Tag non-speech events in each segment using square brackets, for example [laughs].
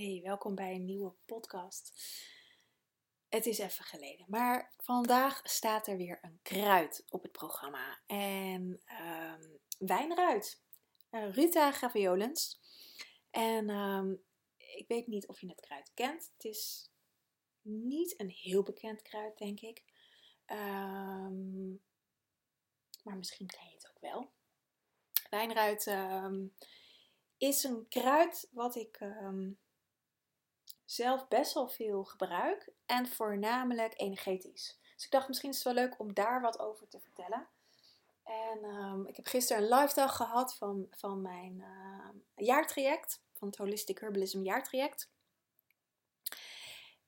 Hey, welkom bij een nieuwe podcast. Het is even geleden, maar vandaag staat er weer een kruid op het programma. En um, wijnruid. Uh, Ruta Gaviolens. En um, ik weet niet of je het kruid kent. Het is niet een heel bekend kruid, denk ik. Um, maar misschien ken je het ook wel. Wijnruid is een kruid wat ik zelf best wel veel gebruik en voornamelijk energetisch. Dus ik dacht misschien is het wel leuk om daar wat over te vertellen. En um, ik heb gisteren een live dag gehad van, van mijn uh, jaartraject, van het Holistic Herbalism jaartraject.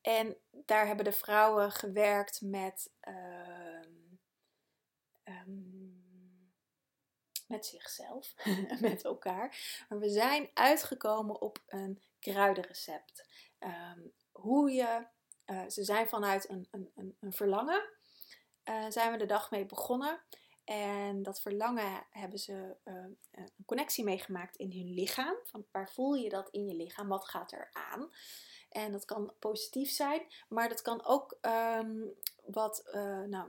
En daar hebben de vrouwen gewerkt met, uh, um, met zichzelf, [laughs] met elkaar. Maar we zijn uitgekomen op een kruidenrecept. Ehm, hoe je, uh, ze zijn vanuit een, een, een verlangen, uh, zijn we de dag mee begonnen. En dat verlangen hebben ze uh, een connectie meegemaakt in hun lichaam. Van waar voel je dat in je lichaam? Wat gaat er aan? En dat kan positief zijn, maar dat kan ook um, wat, nou,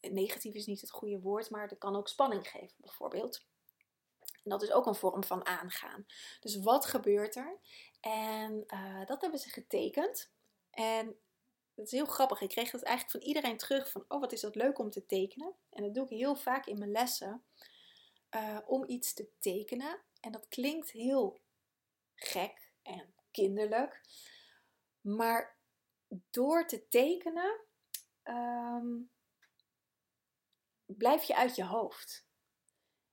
negatief is niet het goede woord, maar dat kan ook spanning geven, bijvoorbeeld. En dat is ook een vorm van aangaan. Dus wat gebeurt er? En uh, dat hebben ze getekend. En dat is heel grappig. Ik kreeg dat eigenlijk van iedereen terug. Van, oh wat is dat leuk om te tekenen. En dat doe ik heel vaak in mijn lessen. Uh, om iets te tekenen. En dat klinkt heel gek en kinderlijk. Maar door te tekenen um, blijf je uit je hoofd.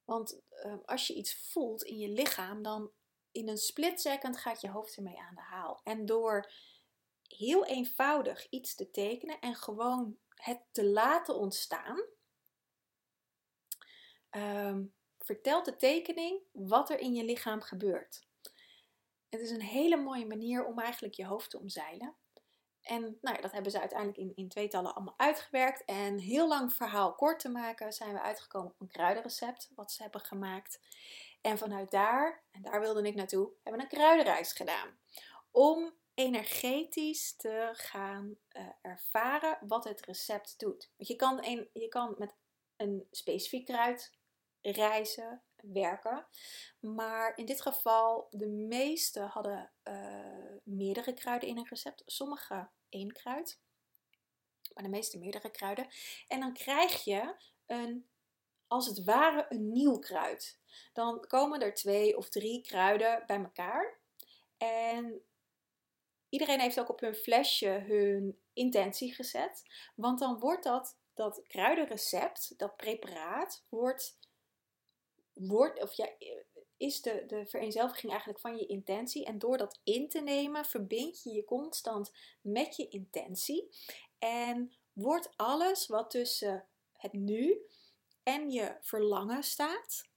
Want um, als je iets voelt in je lichaam, dan in een split second gaat je hoofd ermee aan de haal. En door heel eenvoudig iets te tekenen en gewoon het te laten ontstaan, um, vertelt de tekening wat er in je lichaam gebeurt. Het is een hele mooie manier om eigenlijk je hoofd te omzeilen. En nou ja, dat hebben ze uiteindelijk in, in tweetallen allemaal uitgewerkt. En heel lang verhaal kort te maken, zijn we uitgekomen op een kruidenrecept wat ze hebben gemaakt. En vanuit daar, en daar wilde ik naartoe, hebben we een kruidenreis gedaan. Om energetisch te gaan uh, ervaren wat het recept doet. Want je kan, een, je kan met een specifiek kruid reizen, werken. Maar in dit geval, de meeste hadden uh, meerdere kruiden in een recept. Sommige één kruid, maar de meeste meerdere kruiden. En dan krijg je een, als het ware, een nieuw kruid. Dan komen er twee of drie kruiden bij elkaar. En iedereen heeft ook op hun flesje hun intentie gezet. Want dan wordt dat, dat kruidenrecept, dat preparaat, wordt, wordt of ja, is de, de vereenzelviging eigenlijk van je intentie. En door dat in te nemen, verbind je je constant met je intentie. En wordt alles wat tussen het nu en je verlangen staat,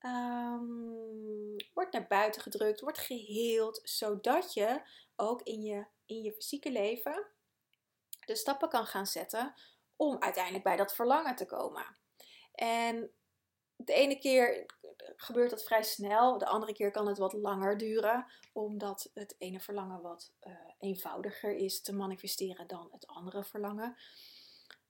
um, wordt naar buiten gedrukt, wordt geheeld, zodat je ook in je, in je fysieke leven de stappen kan gaan zetten om uiteindelijk bij dat verlangen te komen. En de ene keer gebeurt dat vrij snel, de andere keer kan het wat langer duren, omdat het ene verlangen wat uh, eenvoudiger is te manifesteren dan het andere verlangen.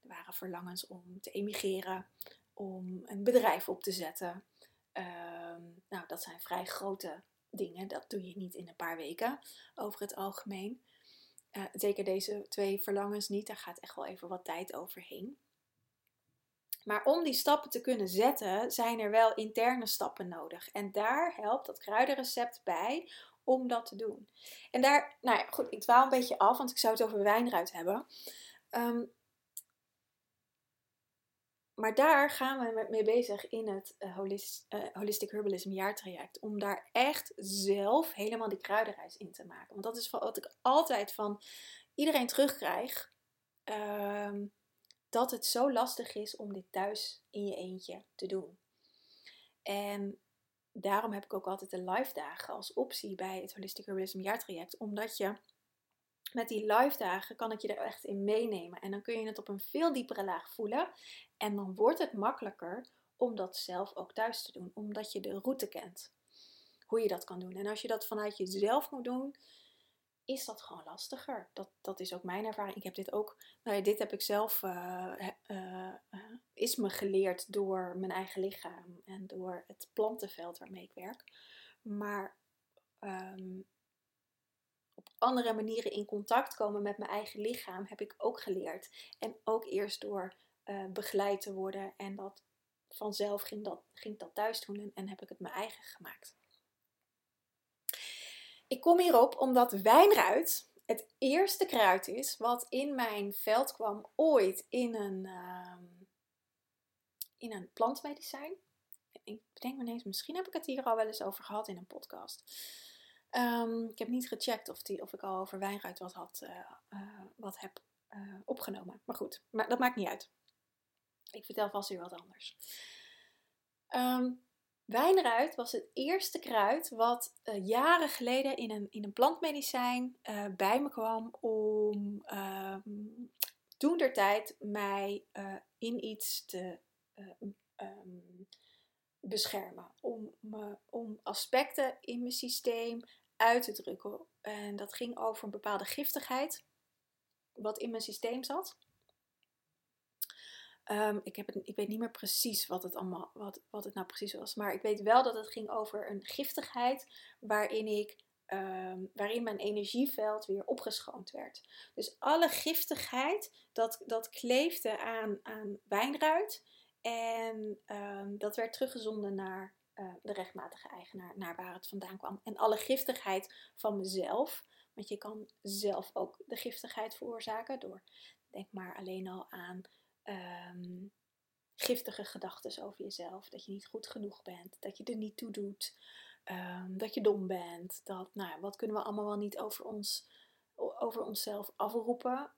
Er waren verlangens om te emigreren, om een bedrijf op te zetten, Um, nou, dat zijn vrij grote dingen. Dat doe je niet in een paar weken over het algemeen. Uh, zeker deze twee verlangens niet. Daar gaat echt wel even wat tijd overheen. Maar om die stappen te kunnen zetten, zijn er wel interne stappen nodig. En daar helpt dat kruidenrecept bij om dat te doen. En daar, nou ja, goed, ik dwaal een beetje af, want ik zou het over wijnruit hebben. Um, maar daar gaan we mee bezig in het uh, Holistic Herbalism jaartraject. Om daar echt zelf helemaal die kruidenreis in te maken. Want dat is wat ik altijd van iedereen terugkrijg. Uh, dat het zo lastig is om dit thuis in je eentje te doen. En daarom heb ik ook altijd de live dagen als optie bij het Holistic Herbalism jaartraject. Omdat je met die live dagen kan ik je er echt in meenemen. En dan kun je het op een veel diepere laag voelen. En dan wordt het makkelijker om dat zelf ook thuis te doen, omdat je de route kent. hoe je dat kan doen. En als je dat vanuit jezelf moet doen, is dat gewoon lastiger. Dat, dat is ook mijn ervaring. Ik heb dit ook, nou ja, dit heb ik zelf, uh, uh, is me geleerd door mijn eigen lichaam en door het plantenveld waarmee ik werk. Maar um, andere manieren in contact komen met mijn eigen lichaam heb ik ook geleerd. En ook eerst door uh, begeleid te worden en dat vanzelf ging, dat, ging dat thuis doen en, heb ik het mijn eigen gemaakt. Ik kom hierop omdat wijnruit het eerste kruid is wat in mijn veld kwam ooit in een, uh, in een plantmedicijn. Ik bedenk me ineens, misschien heb ik het hier al wel eens over gehad in een podcast. Um, ik heb niet gecheckt of, die, of ik al over wijnruit wat, had, uh, uh, wat heb uh, opgenomen. Maar goed, maar dat maakt niet uit. Ik vertel vast weer wat anders. Um, wijnruit was het eerste kruid wat jaren geleden in een, in een plantmedicijn bij me kwam om um, toen der tijd mij in iets te beschermen. Om, om aspecten in mijn systeem uit te drukken. En dat ging over een bepaalde giftigheid, wat in mijn systeem zat. Um, ik, heb het, ik weet niet meer precies wat het, allemaal, wat, wat het nou precies was. Maar ik weet wel dat het ging over een giftigheid waarin, ik, um, waarin mijn energieveld weer opgeschoond werd. Dus alle giftigheid, dat, dat kleefde aan, aan wijnruit. En um, dat werd teruggezonden naar uh, de rechtmatige eigenaar, naar waar het vandaan kwam. En alle giftigheid van mezelf, want je kan zelf ook de giftigheid veroorzaken door, denk maar alleen al aan um, giftige gedachten over jezelf. Dat je niet goed genoeg bent, dat je er niet toe doet, um, dat je dom bent. Dat, nou, wat kunnen we allemaal wel niet over, ons, over onszelf afroepen?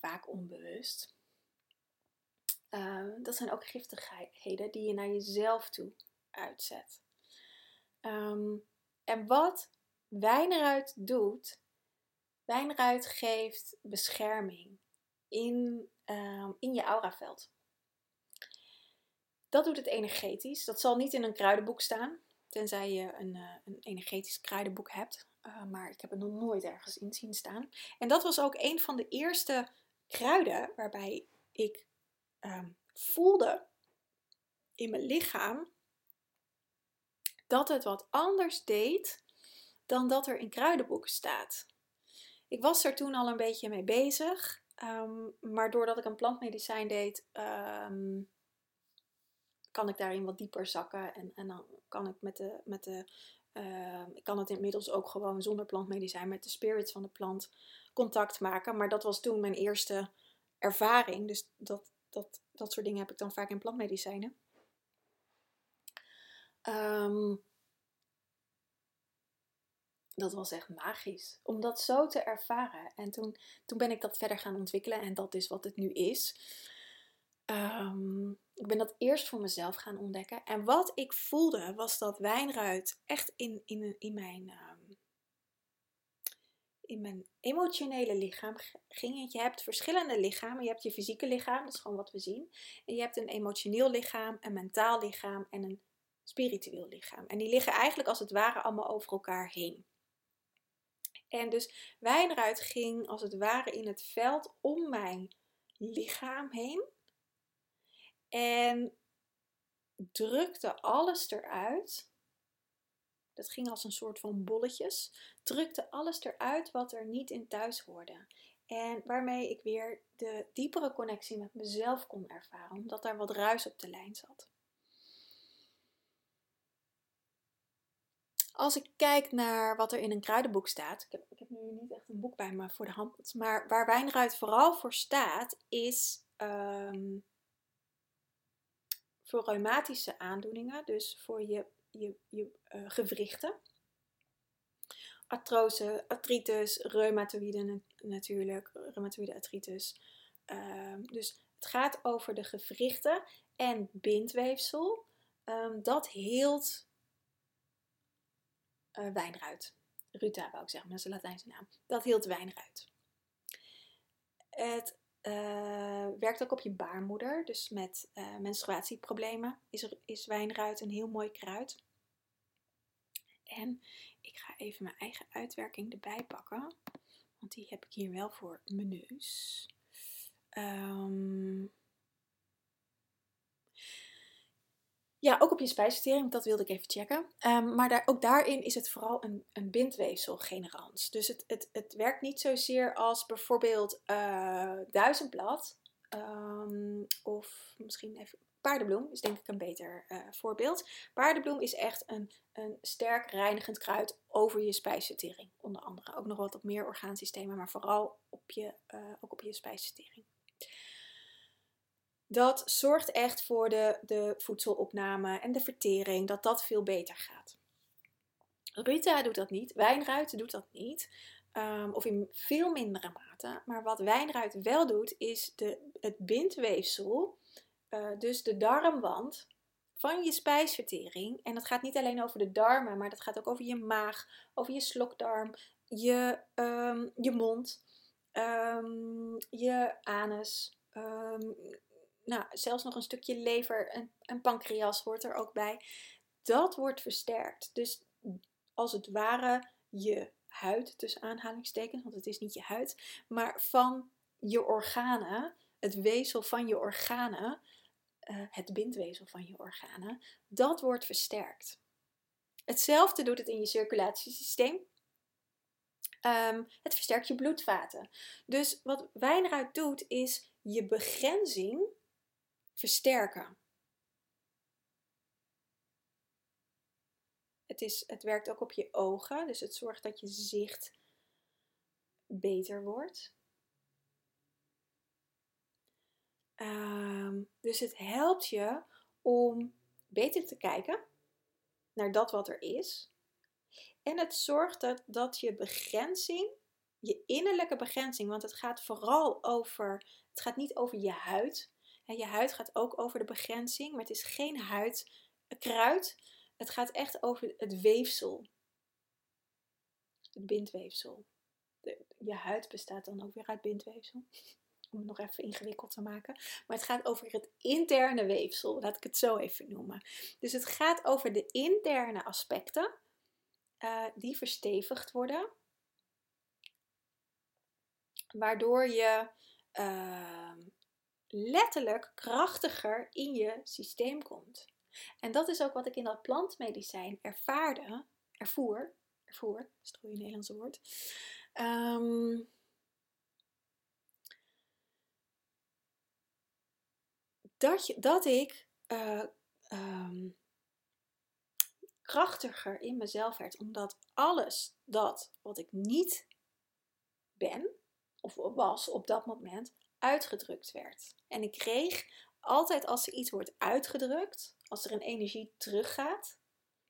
vaak onbewust. Uh, dat zijn ook giftigheden die je naar jezelf toe uitzet. Um, en wat wijnruit doet, wijnruit geeft bescherming in, um, in je auraveld. Dat doet het energetisch. Dat zal niet in een kruidenboek staan, tenzij je een, uh, een energetisch kruidenboek hebt. Uh, maar ik heb het nog nooit ergens in zien staan. En dat was ook een van de eerste kruiden waarbij ik um, voelde in mijn lichaam dat het wat anders deed dan dat er in kruidenboeken staat. Ik was er toen al een beetje mee bezig, um, maar doordat ik een plantmedicijn deed, um, kan ik daarin wat dieper zakken en, en dan kan ik met de, met de ik kan het inmiddels ook gewoon zonder plantmedicijn met de spirits van de plant contact maken. Maar dat was toen mijn eerste ervaring. Dus dat, dat, dat soort dingen heb ik dan vaak in plantmedicijnen. Um, dat was echt magisch. Om dat zo te ervaren. En toen, toen ben ik dat verder gaan ontwikkelen. En dat is wat het nu is. Um, ik ben dat eerst voor mezelf gaan ontdekken. En wat ik voelde was dat wijnruit echt in, in, in mijn um, in mijn emotionele lichaam ging Je hebt verschillende lichamen. Je hebt je fysieke lichaam, dat is gewoon wat we zien. En je hebt een emotioneel lichaam, een mentaal lichaam en een spiritueel lichaam. En die liggen eigenlijk als het ware allemaal over elkaar heen. En dus wijnruit ging als het ware in het veld om mijn lichaam heen. En drukte alles eruit dat ging als een soort van bolletjes. Drukte alles eruit wat er niet in thuis hoorde. En waarmee ik weer de diepere connectie met mezelf kon ervaren, omdat daar wat ruis op de lijn zat. Als ik kijk naar wat er in een kruidenboek staat, ik heb, ik heb nu niet echt een boek bij me voor de hand, maar waar wijnruit vooral voor staat, is um, voor reumatische aandoeningen, dus voor je je, je uh, gewrichten. Artrose, artritis, reumatoïde natuurlijk, reumatoïde artritis. Uh, dus het gaat over de gewrichten en bindweefsel. Um, dat heelt uh, wijnruit. Ruta wou ik zeggen, dat is een Latijnse naam. Dat hield wijnruit. Het uh, werkt ook op je baarmoeder. Dus met uh, menstruatieproblemen is, er, is wijnruit een heel mooi kruid. En ik ga even mijn eigen uitwerking erbij pakken. Want die heb ik hier wel voor mijn neus. Um, Ja, ook op je spijsvertering, dat wilde ik even checken. Um, maar daar, ook daarin is het vooral een, een bindweefselgenerans. Dus het, het, het werkt niet zozeer als bijvoorbeeld uh, duizendblad. Um, of misschien even paardenbloem is denk ik een beter uh, voorbeeld. Paardenbloem is echt een, een sterk reinigend kruid over je spijsvertering. Onder andere ook nog wat op meer orgaansystemen, maar vooral op je, uh, ook op je spijsvertering dat zorgt echt voor de, de voedselopname en de vertering, dat dat veel beter gaat. Rita doet dat niet, wijnruit doet dat niet, um, of in veel mindere mate. Maar wat wijnruit wel doet, is de, het bindweefsel, uh, dus de darmwand van je spijsvertering. En dat gaat niet alleen over de darmen, maar dat gaat ook over je maag, over je slokdarm, je, um, je mond, um, je anus, nou, zelfs nog een stukje lever en, pancreas hoort er ook bij. Dat wordt versterkt. Dus als het ware je huid, tussen aanhalingstekens, want het is niet je huid, maar van je organen, het weefsel van je organen, uh, het bindweefsel van je organen, dat wordt versterkt. Hetzelfde doet het in je circulatiesysteem. Um, het versterkt je bloedvaten. Dus wat wijnruit doet, is je begrenzing versterken. Het, is, het werkt ook op je ogen, dus het zorgt dat je zicht beter wordt. Um, dus het helpt je om beter te kijken naar dat wat er is. En het zorgt dat, dat je begrenzing, je innerlijke begrenzing, want het gaat vooral over, het gaat niet over je huid, je huid gaat ook over de begrenzing, maar het is geen huidkruid. Het gaat echt over het weefsel. Het bindweefsel. Je huid bestaat dan ook weer uit bindweefsel. [laughs] Om het nog even ingewikkeld te maken. Maar het gaat over het interne weefsel. Laat ik het zo even noemen. Dus het gaat over de interne aspecten. Uh, die verstevigd worden. Waardoor je uh, letterlijk krachtiger in je systeem komt. En dat is ook wat ik in dat plantmedicijn ervaarde, ervoer, ervoer, strooi een Nederlandse woord. Um, dat, je, dat ik uh, um, krachtiger in mezelf werd, omdat alles dat wat ik niet ben, of was op dat moment, uitgedrukt werd. En ik kreeg altijd als er iets wordt uitgedrukt, als er een energie teruggaat,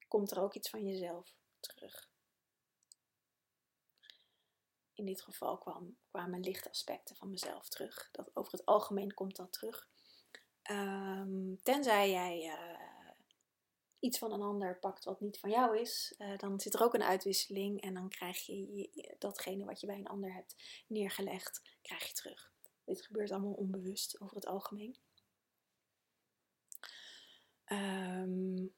komt er ook iets van jezelf terug. In dit geval kwam, kwamen lichtaspecten van mezelf terug. Dat, over het algemeen komt dat terug. Um, tenzij jij uh, iets van een ander pakt wat niet van jou is, uh, dan zit er ook een uitwisseling en dan krijg je, je datgene wat je bij een ander hebt neergelegd, krijg je terug. Dit gebeurt allemaal onbewust over het algemeen. Um,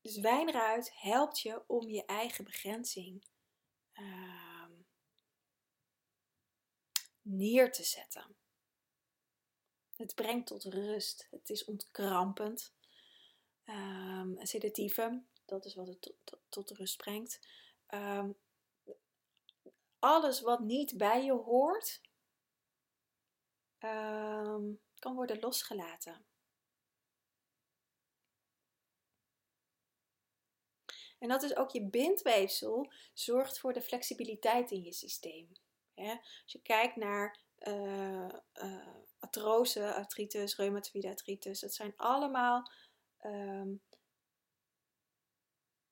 dus wijnruit helpt je om je eigen begrenzing um, neer te zetten. Het brengt tot rust. Het is ontkrampend. Um, sedatieve, dat is wat het tot, tot, rust brengt. Alles wat niet bij je hoort, um, kan worden losgelaten. En dat is ook je bindweefsel, zorgt voor de flexibiliteit in je systeem. Als je kijkt naar uh, uh, artrose, artritis, reumatoïde artritis, dat zijn allemaal um,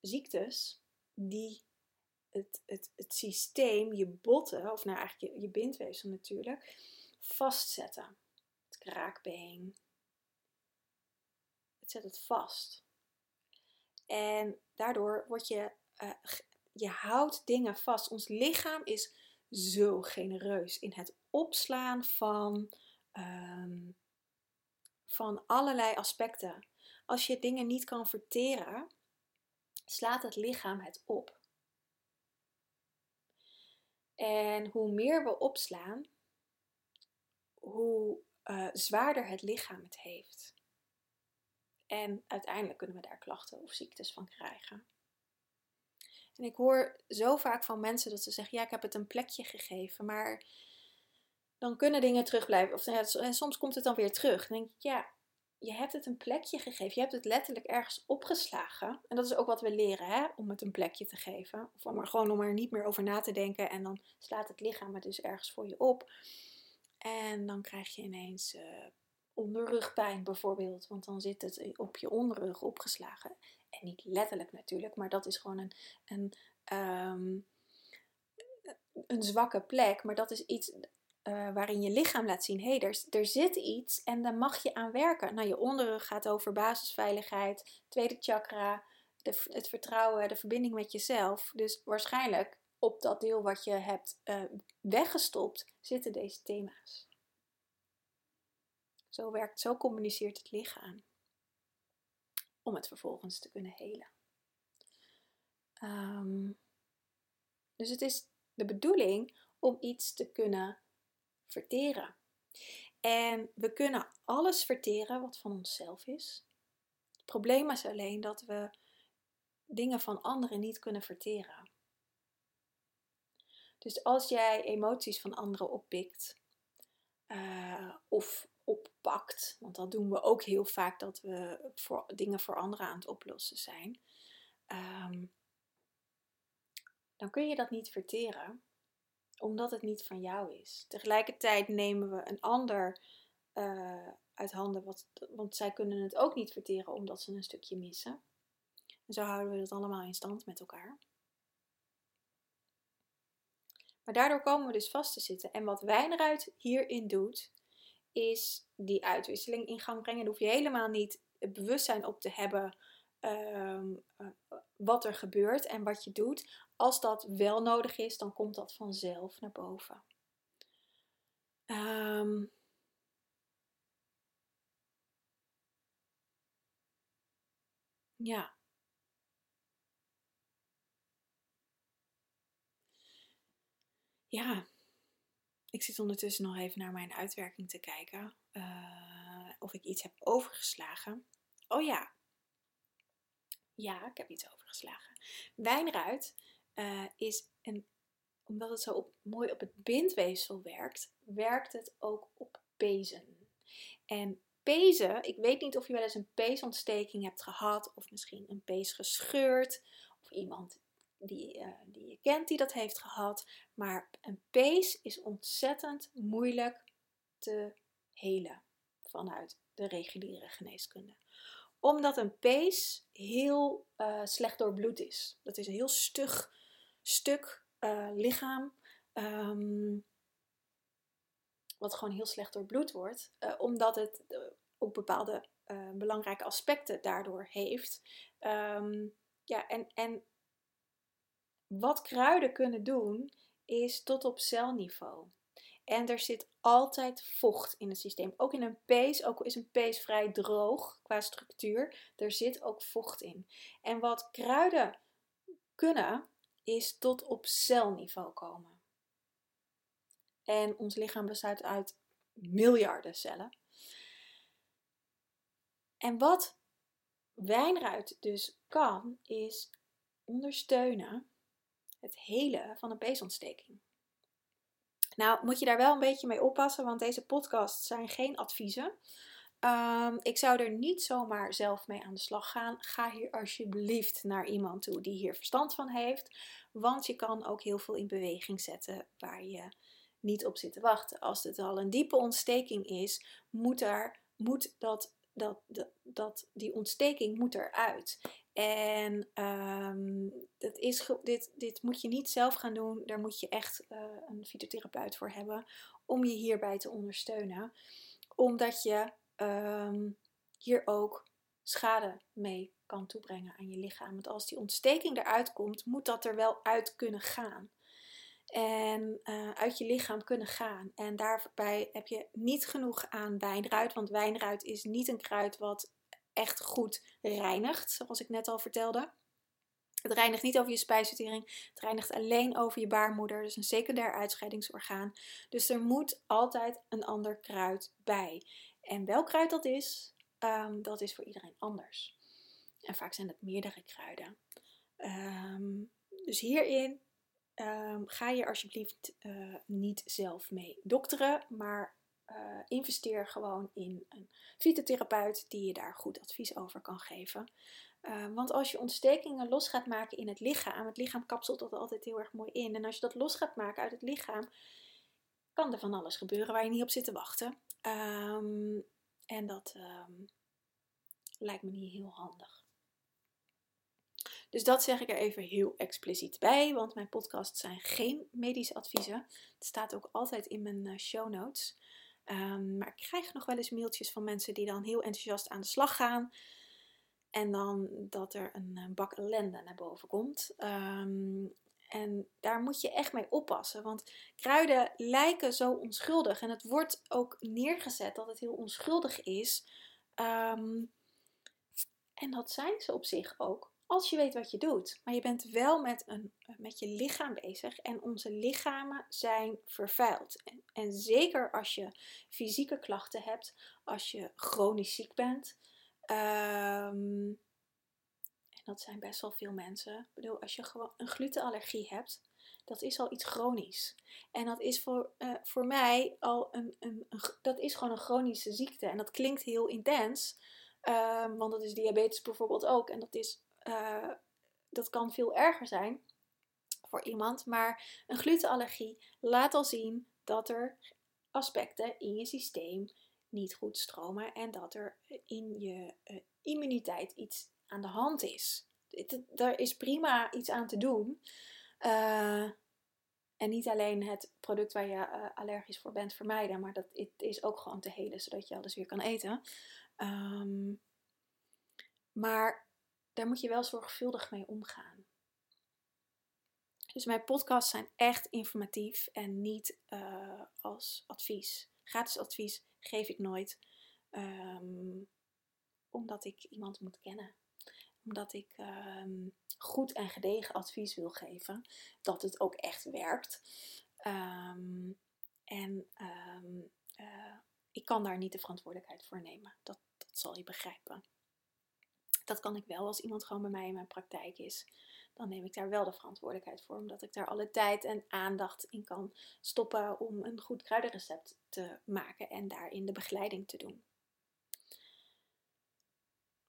ziektes die het, het, het systeem, je botten, of nou eigenlijk je, bindweefsel natuurlijk, vastzetten. Het kraakbeen. Het zet het vast. En daardoor word je, uh, je houdt dingen vast. Ons lichaam is zo genereus in het opslaan van, um, van allerlei aspecten. als je dingen niet kan verteren, slaat het lichaam het op. En hoe meer we opslaan, hoe uh, zwaarder het lichaam het heeft. En uiteindelijk kunnen we daar klachten of ziektes van krijgen. En ik hoor zo vaak van mensen dat ze zeggen: Ja, ik heb het een plekje gegeven, maar dan kunnen dingen terugblijven. Of en soms komt het dan weer terug. Dan denk ik: Ja, je hebt het een plekje gegeven. Je hebt het letterlijk ergens opgeslagen. En dat is ook wat we leren, hè? om het een plekje te geven. Of om er gewoon om er niet meer over na te denken. En dan slaat het lichaam het dus ergens voor je op. En dan krijg je ineens uh, onderrugpijn bijvoorbeeld. Want dan zit het op je onderrug opgeslagen. En niet letterlijk natuurlijk, maar dat is gewoon een, een, um, een zwakke plek. Maar dat is iets uh, waarin je lichaam laat zien: hé, hey, er, er zit iets en daar mag je aan werken. Nou, je onderrug gaat over basisveiligheid, tweede chakra, de, het vertrouwen, de verbinding met jezelf. Dus waarschijnlijk op dat deel wat je hebt uh, weggestopt zitten deze thema's. Zo werkt, zo communiceert het lichaam. Om het vervolgens te kunnen helen. Um, dus het is de bedoeling om iets te kunnen verteren. En we kunnen alles verteren wat van onszelf is. Het probleem is alleen dat we dingen van anderen niet kunnen verteren. Dus als jij emoties van anderen oppikt uh, of oppakt, want dat doen we ook heel vaak dat we voor, dingen voor anderen aan het oplossen zijn, um, dan kun je dat niet verteren omdat het niet van jou is. Tegelijkertijd nemen we een ander uh, uit handen, wat, want zij kunnen het ook niet verteren omdat ze een stukje missen. En zo houden we dat allemaal in stand met elkaar. Maar daardoor komen we dus vast te zitten. En wat Wijnruid hierin doet, is die uitwisseling in gang brengen. Daar hoef je helemaal niet het bewustzijn op te hebben uh, wat er gebeurt en wat je doet. Als dat wel nodig is, dan komt dat vanzelf naar boven. Um, ja. Ja, ik zit ondertussen nog even naar mijn uitwerking te kijken. Uh, of ik iets heb overgeslagen. Oh ja. Ja, ik heb iets overgeslagen. Wijnruit uh, is een, omdat het zo op, mooi op het bindweefsel werkt, werkt het ook op pezen. En pezen, ik weet niet of je wel eens een peesontsteking hebt gehad, of misschien een pees gescheurd, of iemand die, uh, die je kent die dat heeft gehad. Maar een pees is ontzettend moeilijk te helen vanuit de reguliere geneeskunde omdat een pees heel uh, slecht doorbloed is. Dat is een heel stug stuk uh, lichaam. Um, wat gewoon heel slecht doorbloed wordt. Uh, omdat het ook bepaalde belangrijke aspecten daardoor heeft. Um, ja, en, en wat kruiden kunnen doen, is tot op celniveau. En er zit altijd vocht in het systeem. Ook in een pees, ook is een pees vrij droog qua structuur, er zit ook vocht in. En wat kruiden kunnen, is tot op celniveau komen. En ons lichaam bestaat uit miljarden cellen. En wat wijnruit dus kan, is ondersteunen het hele van een peesontsteking. Nou, moet je daar wel een beetje mee oppassen, want deze podcasts zijn geen adviezen. Um, ik zou er niet zomaar zelf mee aan de slag gaan. Ga hier alsjeblieft naar iemand toe die hier verstand van heeft. Want je kan ook heel veel in beweging zetten waar je niet op zit te wachten. Als het al een diepe ontsteking is, moet, er, moet dat, dat, dat, die ontsteking moet eruit. En um, dat is, dit, dit moet je niet zelf gaan doen. Daar moet je echt uh, een fytotherapeut voor hebben om je hierbij te ondersteunen. Omdat je um, hier ook schade mee kan toebrengen aan je lichaam. Want als die ontsteking eruit komt, moet dat er wel uit kunnen gaan. En uh, uit je lichaam kunnen gaan. En daarbij heb je niet genoeg aan wijnruit. Want wijnruit is niet een kruid wat echt goed reinigt, zoals ik net al vertelde. Het reinigt niet over je spijsvertering, het reinigt alleen over je baarmoeder, dus een secundair uitscheidingsorgaan. Dus er moet altijd een ander kruid bij. En welk kruid dat is, ehm, dat is voor iedereen anders. En vaak zijn het meerdere kruiden. Ehm, dus hierin ehm, ga je alsjeblieft uh, niet zelf mee dokteren, maar uh, investeer gewoon in een fytotherapeut die je daar goed advies over kan geven. Uh, want als je ontstekingen los gaat maken in het lichaam, het lichaam kapselt dat altijd heel erg mooi in. En als je dat los gaat maken uit het lichaam, kan er van alles gebeuren waar je niet op zit te wachten. Um, en dat um, lijkt me niet heel handig. Dus dat zeg ik er even heel expliciet bij, want mijn podcasts zijn geen medische adviezen. Het staat ook altijd in mijn uh, show notes. Um, maar ik krijg nog wel eens mailtjes van mensen die dan heel enthousiast aan de slag gaan. En dan dat er een, bak ellende naar boven komt. Um, en daar moet je echt mee oppassen. Want kruiden lijken zo onschuldig. En het wordt ook neergezet dat het heel onschuldig is. Um, en dat zijn ze op zich ook. Als je weet wat je doet. Maar je bent wel met, een, met je lichaam bezig. En onze lichamen zijn vervuild. En, en zeker als je fysieke klachten hebt. Als je chronisch ziek bent. Um, en dat zijn best wel veel mensen. Ik bedoel, als je gewoon een glutenallergie hebt. Dat is al iets chronisch. En dat is voor, uh, voor mij al een, een, Dat is gewoon een chronische ziekte. En dat klinkt heel intens. Um, want dat is diabetes bijvoorbeeld ook. En dat is uh, dat kan veel erger zijn voor iemand. Maar een glutenallergie laat al zien dat er aspecten in je systeem niet goed stromen en dat er in je uh, immuniteit iets aan de hand is. Daar is prima iets aan te doen. Uh, en niet alleen het product waar je allergisch voor bent vermijden, maar dat het is ook gewoon te helen, zodat je alles weer kan eten. Um, maar daar moet je wel zorgvuldig mee omgaan. Dus mijn podcasts zijn echt informatief en niet uh, als advies. Gratis advies geef ik nooit, um, omdat ik iemand moet kennen. Omdat ik um, goed en gedegen advies wil geven, dat het ook echt werkt. Um, en uh, ik kan daar niet de verantwoordelijkheid voor nemen. Dat, dat zal je begrijpen. Dat kan ik wel als iemand gewoon bij mij in mijn praktijk is. Dan neem ik daar wel de verantwoordelijkheid voor, omdat ik daar alle tijd en aandacht in kan stoppen om een goed kruidenrecept te maken en daarin de begeleiding te doen.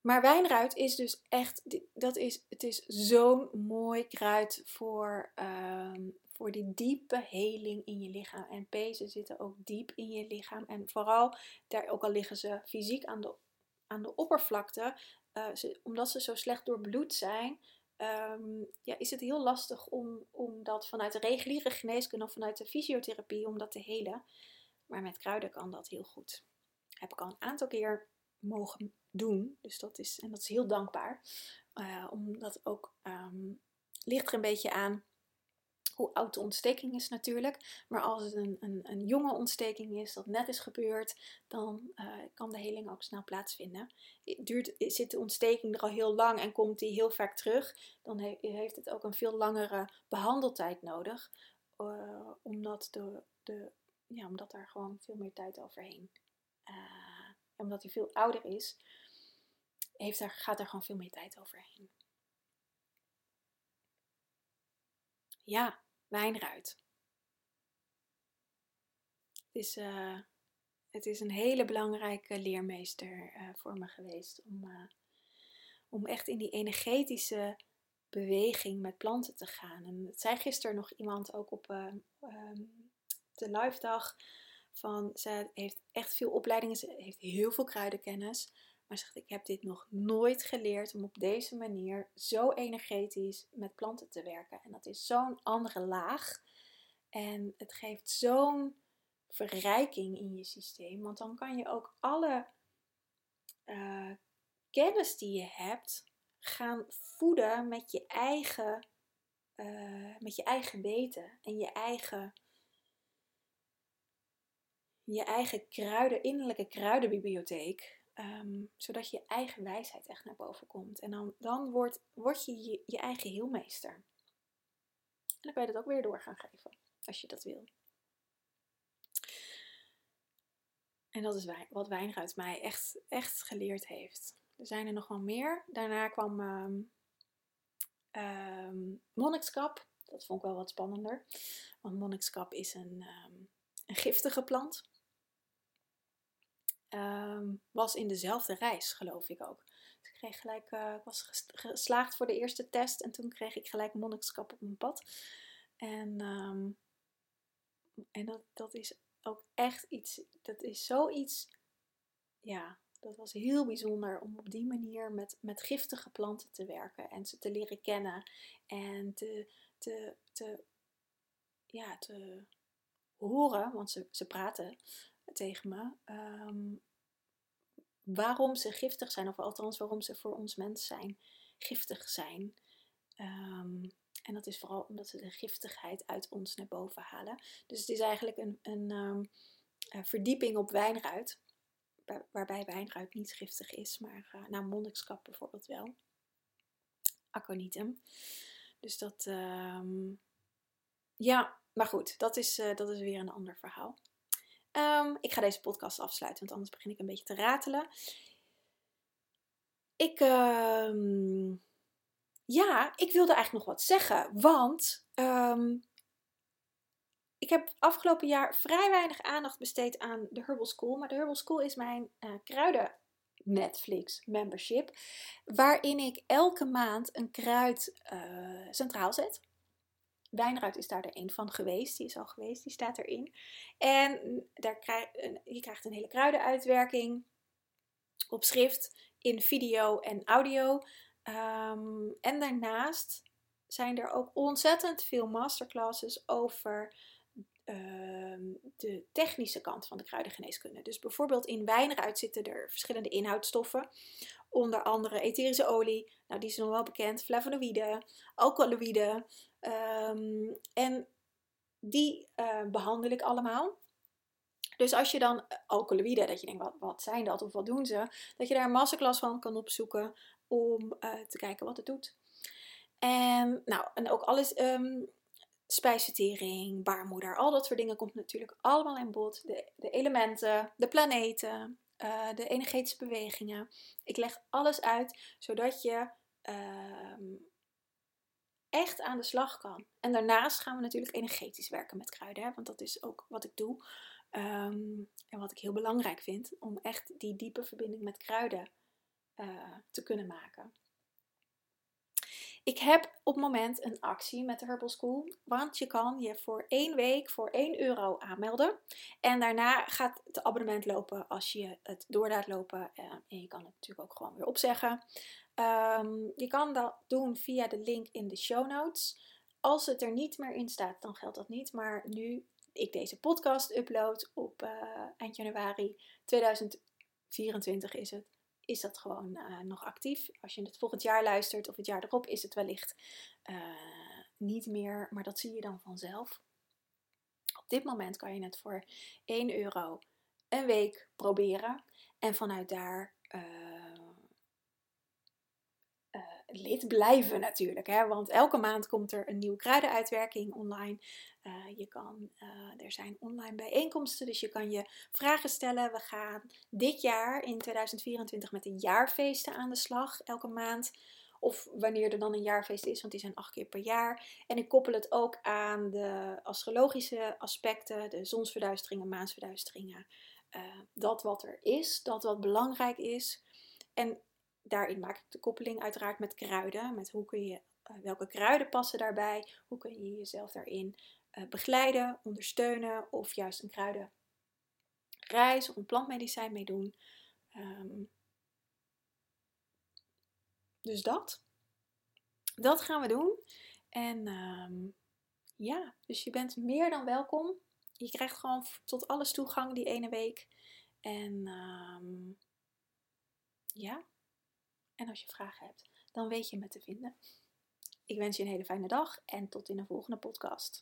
Maar wijnruit is dus echt, dat is, het is zo'n mooi kruid voor, um, voor die diepe heling in je lichaam. En pezen zitten ook diep in je lichaam. En vooral, daar, ook al liggen ze fysiek aan de, aan de oppervlakte, uh, omdat ze zo slecht doorbloed zijn, um, ja, is het heel lastig om, om dat vanuit de reguliere geneeskunde of vanuit de fysiotherapie om dat te helen. Maar met kruiden kan dat heel goed. Heb ik al een aantal keer mogen doen. Dus dat is, en dat is heel dankbaar. Uh, omdat ook um, ligt er een beetje aan hoe oud de ontsteking is natuurlijk. Maar als het een, een, een jonge ontsteking is, dat net is gebeurd, dan uh, kan de heling ook snel plaatsvinden. Duurt, zit de ontsteking er al heel lang en komt die heel vaak terug, dan he, heeft het ook een veel langere behandeltijd nodig. Uh, omdat, de, de, ja, omdat er gewoon veel meer tijd overheen. Uh, omdat hij veel ouder is, heeft er, gaat er gewoon veel meer tijd overheen. Ja, wijnruit. Het is, uh, het is een hele belangrijke leermeester uh, voor me geweest om, uh, om echt in die energetische beweging met planten te gaan. En het zei gisteren nog iemand ook op um, de live dag van ze heeft echt veel opleidingen, ze heeft heel veel kruidenkennis. Maar zegt, ik heb dit nog nooit geleerd om op deze manier zo energetisch met planten te werken. En dat is zo'n andere laag. En het geeft zo'n verrijking in je systeem. Want dan kan je ook alle uh, kennis die je hebt gaan voeden met je eigen, uh, met je eigen weten en je eigen, je eigen kruiden, innerlijke kruidenbibliotheek. Ehm, zodat je eigen wijsheid echt naar boven komt. En dan, dan wordt, word je, je eigen heelmeester. En dan kan je dat ook weer door gaan geven, als je dat wil. En dat is wat Wijnruid mij echt, echt geleerd heeft. Er zijn er nog wel meer. Daarna kwam um, um, monnikskap. Dat vond ik wel wat spannender. Want monnikskap is een, een giftige plant. Was in dezelfde reis, geloof ik ook. Ik kreeg gelijk, uh, ik was geslaagd voor de eerste test en toen kreeg ik gelijk monnikskap op mijn pad. En, en dat, dat is ook echt iets, dat is zoiets, ja, dat was heel bijzonder om op die manier met, met giftige planten te werken en ze te leren kennen en te, te, te, ja, te horen, want ze, ze praten tegen me, ehm, waarom ze giftig zijn, of althans waarom ze voor ons mens zijn, giftig zijn. Um, en dat is vooral omdat ze de giftigheid uit ons naar boven halen. Dus het is eigenlijk een, een, um, verdieping op wijnruit. Waarbij wijnruit niet giftig is, maar uh, nou, monnikskap bijvoorbeeld wel. Aconitum. Dus dat, ja, maar goed, dat is, uh, dat is weer een ander verhaal. Um, ik ga deze podcast afsluiten, want anders begin ik een beetje te ratelen. Ik, um, ja, ik wilde eigenlijk nog wat zeggen. Want um, ik heb afgelopen jaar vrij weinig aandacht besteed aan de Herbal School. Maar de Herbal School is mijn uh, kruiden Netflix membership. Waarin ik elke maand een kruid uh, centraal zet. Wijnruid is daar er een van geweest. Die is al geweest, die staat erin. En daar krijg, je krijgt een hele kruidenuitwerking op schrift, in video en audio. Um, en daarnaast zijn er ook ontzettend veel masterclasses over um, de technische kant van de kruidengeneeskunde. Dus bijvoorbeeld in wijnruit zitten er verschillende inhoudstoffen. Onder andere etherische olie, nou die is nog wel bekend, flavonoïden, alkaloïden. Um, en die uh, behandel ik allemaal. Dus als je dan alkaloïden, dat je denkt, wat, wat zijn dat of wat doen ze? Dat je daar een masterclass van kan opzoeken om uh, te kijken wat het doet. En, nou, en ook alles, um, spijsvertering, baarmoeder, al dat soort dingen komt natuurlijk allemaal in bod. De, de elementen, de planeten, uh, de energetische bewegingen. Ik leg alles uit zodat je uh, echt aan de slag kan. En daarnaast gaan we natuurlijk energetisch werken met kruiden, hè, want dat is ook wat ik doe. Um, en wat ik heel belangrijk vind, om echt die diepe verbinding met kruiden uh, te kunnen maken. Ik heb op het moment een actie met de Herbal School, want je kan je voor één week voor 1 euro aanmelden. En daarna gaat het abonnement lopen als je het door laat lopen. Uh, en je kan het natuurlijk ook gewoon weer opzeggen. Um, je kan dat doen via de link in de show notes. Als het er niet meer in staat, dan geldt dat niet. Maar nu ik deze podcast upload op uh, eind januari 2024 is het is dat gewoon uh, nog actief. Als je het volgend jaar luistert of het jaar erop, is het wellicht uh, niet meer, maar dat zie je dan vanzelf. Op dit moment kan je het voor 1 euro een week proberen en vanuit daar uh, lid blijven natuurlijk. Hè? Want elke maand komt er een nieuwe kruidenuitwerking online. Uh, je kan, uh, er zijn online bijeenkomsten, dus je kan je vragen stellen. We gaan dit jaar in 2024 met de jaarfeesten aan de slag, elke maand. Of wanneer er dan een jaarfeest is, want die zijn acht keer per jaar. En ik koppel het ook aan de astrologische aspecten, de zonsverduisteringen, maansverduisteringen. Uh, dat wat er is, dat wat belangrijk is. En daarin maak ik de koppeling uiteraard met kruiden. Met hoe kun je, uh, welke kruiden passen daarbij? Hoe kun je jezelf daarin uh, begeleiden, ondersteunen of juist een kruidenreis of een plantmedicijn mee doen. Um, dus dat. Dat gaan we doen. En um, ja, dus je bent meer dan welkom. Je krijgt gewoon tot alles toegang die ene week. En um, ja, en als je vragen hebt, dan weet je me te vinden. Ik wens je een hele fijne dag en tot in de volgende podcast.